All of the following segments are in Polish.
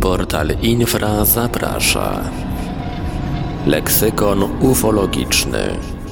Portal Infra zaprasza. Leksykon ufologiczny.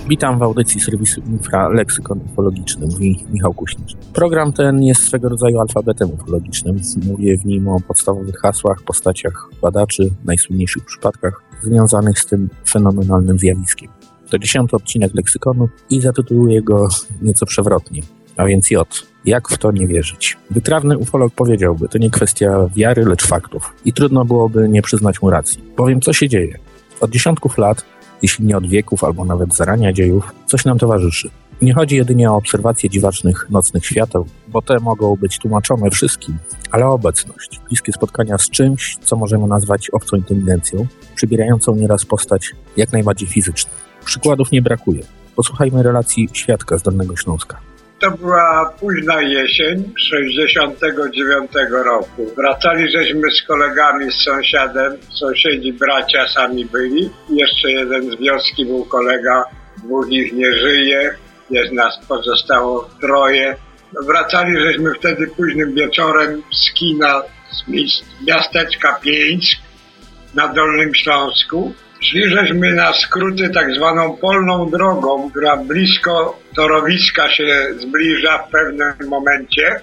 Witam w audycji serwisu Infra Leksykon Ufologiczny, mówi Michał Kuśnicz. Program ten jest swego rodzaju alfabetem ufologicznym. Mówię w nim o podstawowych hasłach, postaciach badaczy, najsłynniejszych przypadkach związanych z tym fenomenalnym zjawiskiem. To dziesiąty odcinek leksykonu i zatytułuję go nieco przewrotnie, a więc J. Jak w to nie wierzyć? Wytrawny ufolog powiedziałby, to nie kwestia wiary, lecz faktów. I trudno byłoby nie przyznać mu racji. Powiem, co się dzieje. Od dziesiątków lat, jeśli nie od wieków albo nawet zarania dziejów, coś nam towarzyszy. Nie chodzi jedynie o obserwację dziwacznych nocnych świateł, bo te mogą być tłumaczone wszystkim, ale o obecność, bliskie spotkania z czymś, co możemy nazwać obcą inteligencją, przybierającą nieraz postać jak najbardziej fizyczną. Przykładów nie brakuje. Posłuchajmy relacji świadka z Dolnego Śląska. To była późna jesień 69 roku. Wracali żeśmy z kolegami, z sąsiadem. Sąsiedzi bracia sami byli. Jeszcze jeden z wioski był kolega. Dwóch ich nie żyje. Jest nas pozostało troje. Wracali żeśmy wtedy późnym wieczorem z kina z miasteczka Pieńsk na Dolnym Śląsku. Szli żeśmy na skróty tak zwaną polną drogą, która blisko torowiska się zbliża w pewnym momencie,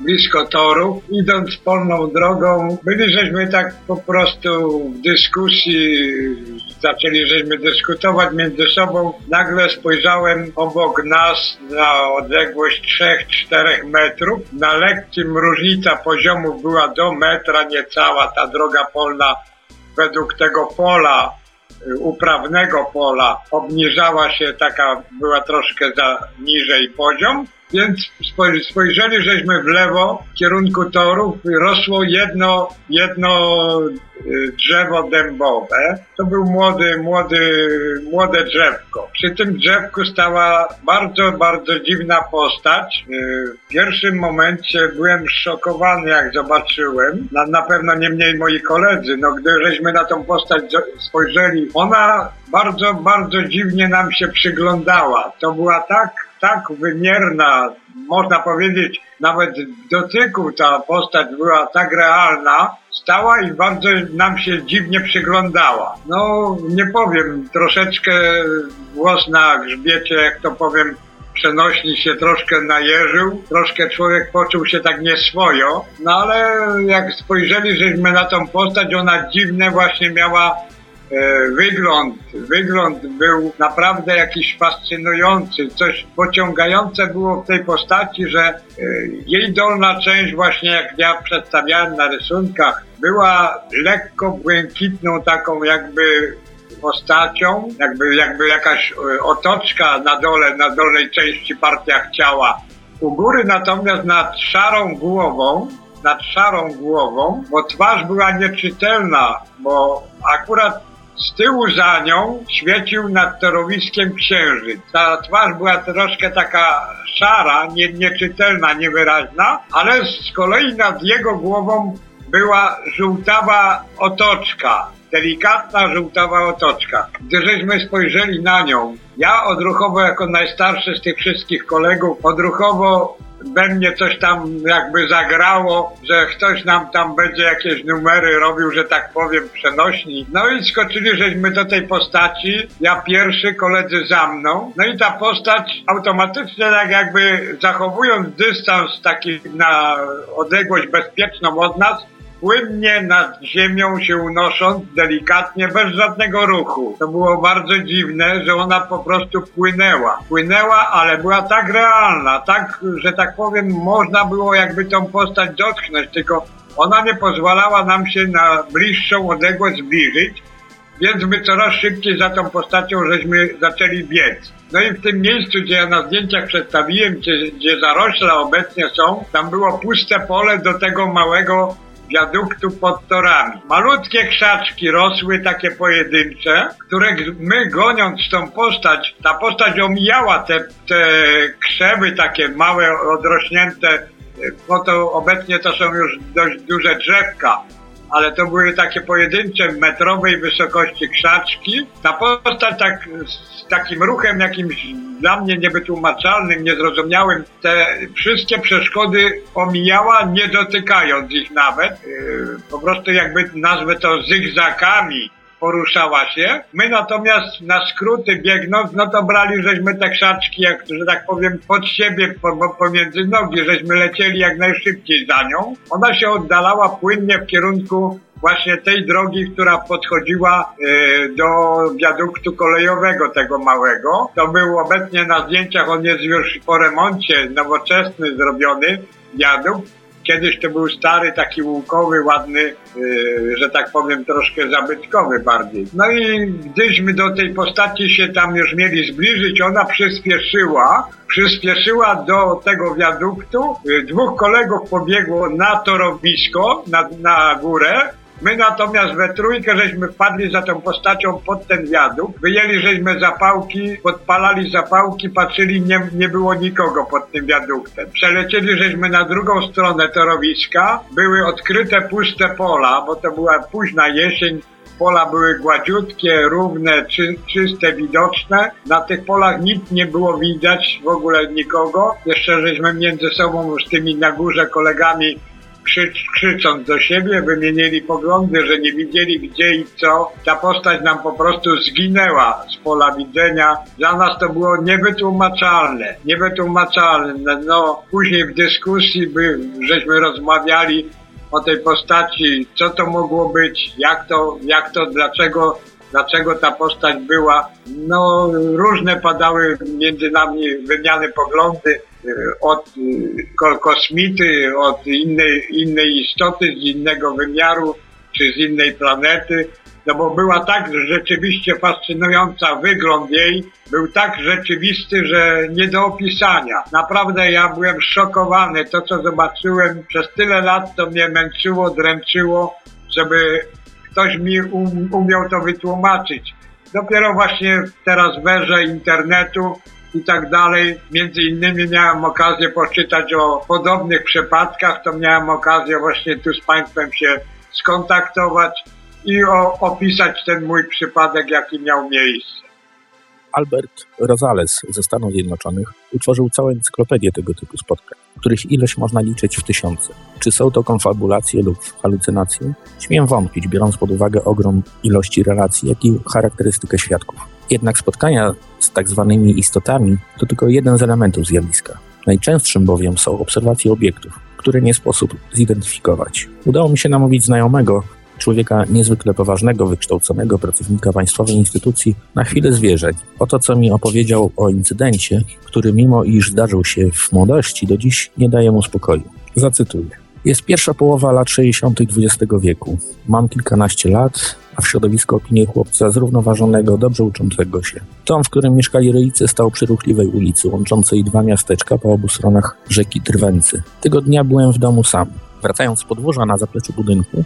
blisko toru. Idąc polną drogą, byli żeśmy tak po prostu w dyskusji, zaczęli żeśmy dyskutować między sobą. Nagle spojrzałem obok nas na odległość 3-4 metrów. Na lekkim różnica poziomu była do metra niecała ta droga polna według tego pola uprawnego pola obniżała się, taka była troszkę za niżej poziom, więc spojrzeli żeśmy w lewo w kierunku torów, rosło jedno, jedno y, drzewo dębowe. To był młody, młody, młode drzewko. Przy tym drzewku stała bardzo, bardzo dziwna postać. Y, w pierwszym momencie byłem szokowany, jak zobaczyłem. Na, na pewno nie mniej moi koledzy. No, gdy żeśmy na tą postać spojrzeli, ona bardzo, bardzo dziwnie nam się przyglądała. To była tak tak wymierna, można powiedzieć, nawet dotyku ta postać była tak realna, stała i bardzo nam się dziwnie przyglądała. No, nie powiem, troszeczkę głos na grzbiecie, jak to powiem, przenośni się troszkę najeżył, troszkę człowiek poczuł się tak nieswojo, no ale jak spojrzeli żeśmy na tą postać, ona dziwne właśnie miała wygląd, wygląd był naprawdę jakiś fascynujący, coś pociągające było w tej postaci, że e, jej dolna część właśnie jak ja przedstawiałem na rysunkach była lekko błękitną taką jakby postacią, jakby, jakby jakaś e, otoczka na dole, na dolnej części partiach ciała. U góry natomiast nad szarą głową, nad szarą głową, bo twarz była nieczytelna, bo akurat z tyłu za nią świecił nad torowiskiem księżyc. Ta twarz była troszkę taka szara, nie, nieczytelna, niewyraźna, ale z kolei nad jego głową była żółtawa otoczka. Delikatna żółtawa otoczka. Gdy żeśmy spojrzeli na nią, ja odruchowo jako najstarszy z tych wszystkich kolegów, odruchowo we mnie coś tam jakby zagrało, że ktoś nam tam będzie jakieś numery robił, że tak powiem, przenośni. No i skoczyli żeśmy do tej postaci, ja pierwszy, koledzy za mną. No i ta postać automatycznie tak jakby zachowując dystans taki na odległość bezpieczną od nas, płynnie nad ziemią się unosząc, delikatnie, bez żadnego ruchu. To było bardzo dziwne, że ona po prostu płynęła. Płynęła, ale była tak realna, tak, że tak powiem, można było jakby tą postać dotknąć, tylko ona nie pozwalała nam się na bliższą odległość zbliżyć, więc my coraz szybciej za tą postacią żeśmy zaczęli biec. No i w tym miejscu, gdzie ja na zdjęciach przedstawiłem, gdzie, gdzie zarośla obecnie są, tam było puste pole do tego małego wiaduktu pod torami. Malutkie krzaczki rosły, takie pojedyncze, które my goniąc tą postać, ta postać omijała te, te krzewy takie małe, odrośnięte, bo to obecnie to są już dość duże drzewka, ale to były takie pojedyncze metrowej wysokości krzaczki. Ta postać tak, z takim ruchem jakimś dla mnie niewytłumaczalnym, niezrozumiałym, te wszystkie przeszkody omijała, nie dotykając ich nawet. Yy, po prostu jakby nazwę to zygzakami poruszała się. My natomiast na skróty biegnąc, no to brali żeśmy te krzaczki, jak, że tak powiem, pod siebie, po, po, pomiędzy nogi, żeśmy lecieli jak najszybciej za nią. Ona się oddalała płynnie w kierunku właśnie tej drogi, która podchodziła y, do wiaduktu kolejowego tego małego. To był obecnie na zdjęciach, on jest już po remoncie, nowoczesny zrobiony wiadukt Kiedyś to był stary, taki łukowy, ładny, yy, że tak powiem, troszkę zabytkowy bardziej. No i gdyśmy do tej postaci się tam już mieli zbliżyć, ona przyspieszyła, przyspieszyła do tego wiaduktu. Yy, dwóch kolegów pobiegło na torowisko, na, na górę, My natomiast we trójkę żeśmy wpadli za tą postacią pod ten wiadukt, wyjęli żeśmy zapałki, podpalali zapałki, patrzyli, nie, nie było nikogo pod tym wiaduktem. Przelecieli żeśmy na drugą stronę torowiska, były odkryte puste pola, bo to była późna jesień, pola były gładziutkie, równe, czy, czyste, widoczne. Na tych polach nic nie było widać, w ogóle nikogo. Jeszcze żeśmy między sobą z tymi na górze kolegami krzycz, krzycząc do siebie, wymienili poglądy, że nie widzieli gdzie i co. Ta postać nam po prostu zginęła z pola widzenia. Dla nas to było niewytłumaczalne, niewytłumaczalne. No, później w dyskusji by, żeśmy rozmawiali o tej postaci, co to mogło być, jak to, jak to, dlaczego dlaczego ta postać była. No, różne padały między nami wymiany poglądy. Y, od y, kosmity, od innej, innej istoty z innego wymiaru czy z innej planety. No bo była tak rzeczywiście fascynująca, wygląd jej był tak rzeczywisty, że nie do opisania. Naprawdę ja byłem szokowany. To, co zobaczyłem przez tyle lat, to mnie męczyło, dręczyło, żeby ktoś mi um, umiał to wytłumaczyć. Dopiero właśnie teraz w erze internetu i tak dalej. Między innymi miałem okazję poczytać o podobnych przypadkach, to miałem okazję właśnie tu z Państwem się skontaktować i o, opisać ten mój przypadek, jaki miał miejsce. Albert Rosales ze Stanów Zjednoczonych utworzył całą encyklopedię tego typu spotkań, których ilość można liczyć w tysiące. Czy są to konfabulacje lub halucynacje? Śmiem wątpić, biorąc pod uwagę ogrom ilości relacji, jak i charakterystykę świadków. Jednak spotkania z tak zwanymi istotami to tylko jeden z elementów zjawiska. Najczęstszym bowiem są obserwacje obiektów, które nie sposób zidentyfikować. Udało mi się namówić znajomego, człowieka niezwykle poważnego, wykształconego, pracownika państwowej instytucji, na chwilę zwierzeń. Oto, co mi opowiedział o incydencie, który mimo iż zdarzył się w młodości, do dziś nie daje mu spokoju. Zacytuję. Jest pierwsza połowa lat 60. XX wieku. Mam kilkanaście lat, a w środowisku opinię chłopca zrównoważonego, dobrze uczącego się. Dom, w którym mieszkali rodzice, stał przy ruchliwej ulicy, łączącej dwa miasteczka po obu stronach rzeki Trwęcy. Tego dnia byłem w domu sam. Wracając z podwórza na zapleczu budynku,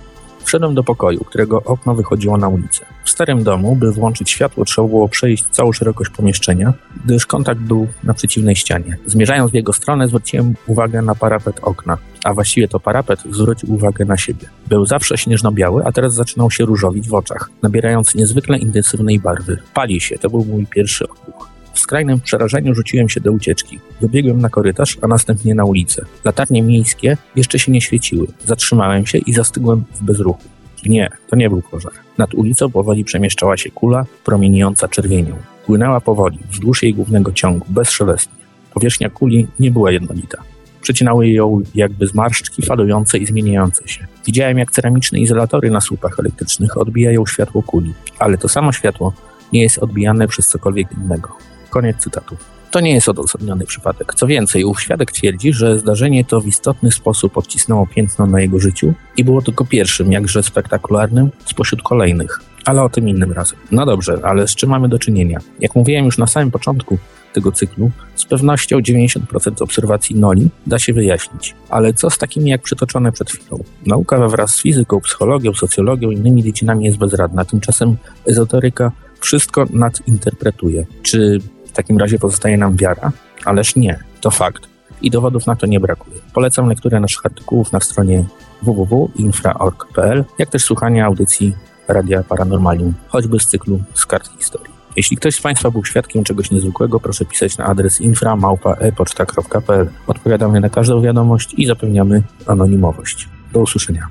Wszedłem do pokoju, którego okno wychodziło na ulicę. W starym domu, by włączyć światło, trzeba było przejść całą szerokość pomieszczenia, gdyż kontakt był na przeciwnej ścianie. Zmierzając w jego stronę, zwróciłem uwagę na parapet okna, a właściwie to parapet zwrócił uwagę na siebie. Był zawsze śnieżno-biały, a teraz zaczynał się różowić w oczach, nabierając niezwykle intensywnej barwy. Pali się, to był mój pierwszy odruch. W skrajnym przerażeniu rzuciłem się do ucieczki. Wybiegłem na korytarz, a następnie na ulicę. Latarnie miejskie jeszcze się nie świeciły. Zatrzymałem się i zastygłem w bezruchu. Nie, to nie był pożar. Nad ulicą powoli przemieszczała się kula, promieniejąca czerwienią. Płynęła powoli, wzdłuż jej głównego ciągu, bezszelestnie. Powierzchnia kuli nie była jednolita. Przecinały ją jakby zmarszczki falujące i zmieniające się. Widziałem, jak ceramiczne izolatory na słupach elektrycznych odbijają światło kuli, ale to samo światło nie jest odbijane przez cokolwiek innego. Koniec cytatu. To nie jest odosobniony przypadek. Co więcej, ów świadek twierdzi, że zdarzenie to w istotny sposób odcisnęło piętno na jego życiu i było tylko pierwszym, jakże spektakularnym, spośród kolejnych. Ale o tym innym razem. No dobrze, ale z czym mamy do czynienia? Jak mówiłem już na samym początku tego cyklu, z pewnością 90% obserwacji noli da się wyjaśnić. Ale co z takimi jak przytoczone przed chwilą? Nauka wraz z fizyką, psychologią, socjologią i innymi dziedzinami jest bezradna. Tymczasem ezoteryka wszystko nadinterpretuje. Czy takim razie pozostaje nam wiara? Ależ nie, to fakt. I dowodów na to nie brakuje. Polecam lekturę naszych artykułów na stronie www.infra.org.pl, jak też słuchania audycji Radia Paranormalium, choćby z cyklu z kart historii. Jeśli ktoś z Państwa był świadkiem czegoś niezwykłego, proszę pisać na adres infra.małpa.e-poczta.pl. Odpowiadamy na każdą wiadomość i zapewniamy anonimowość. Do usłyszenia.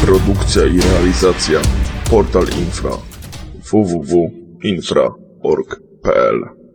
Produkcja i realizacja Portal Infra www.infra.org.pl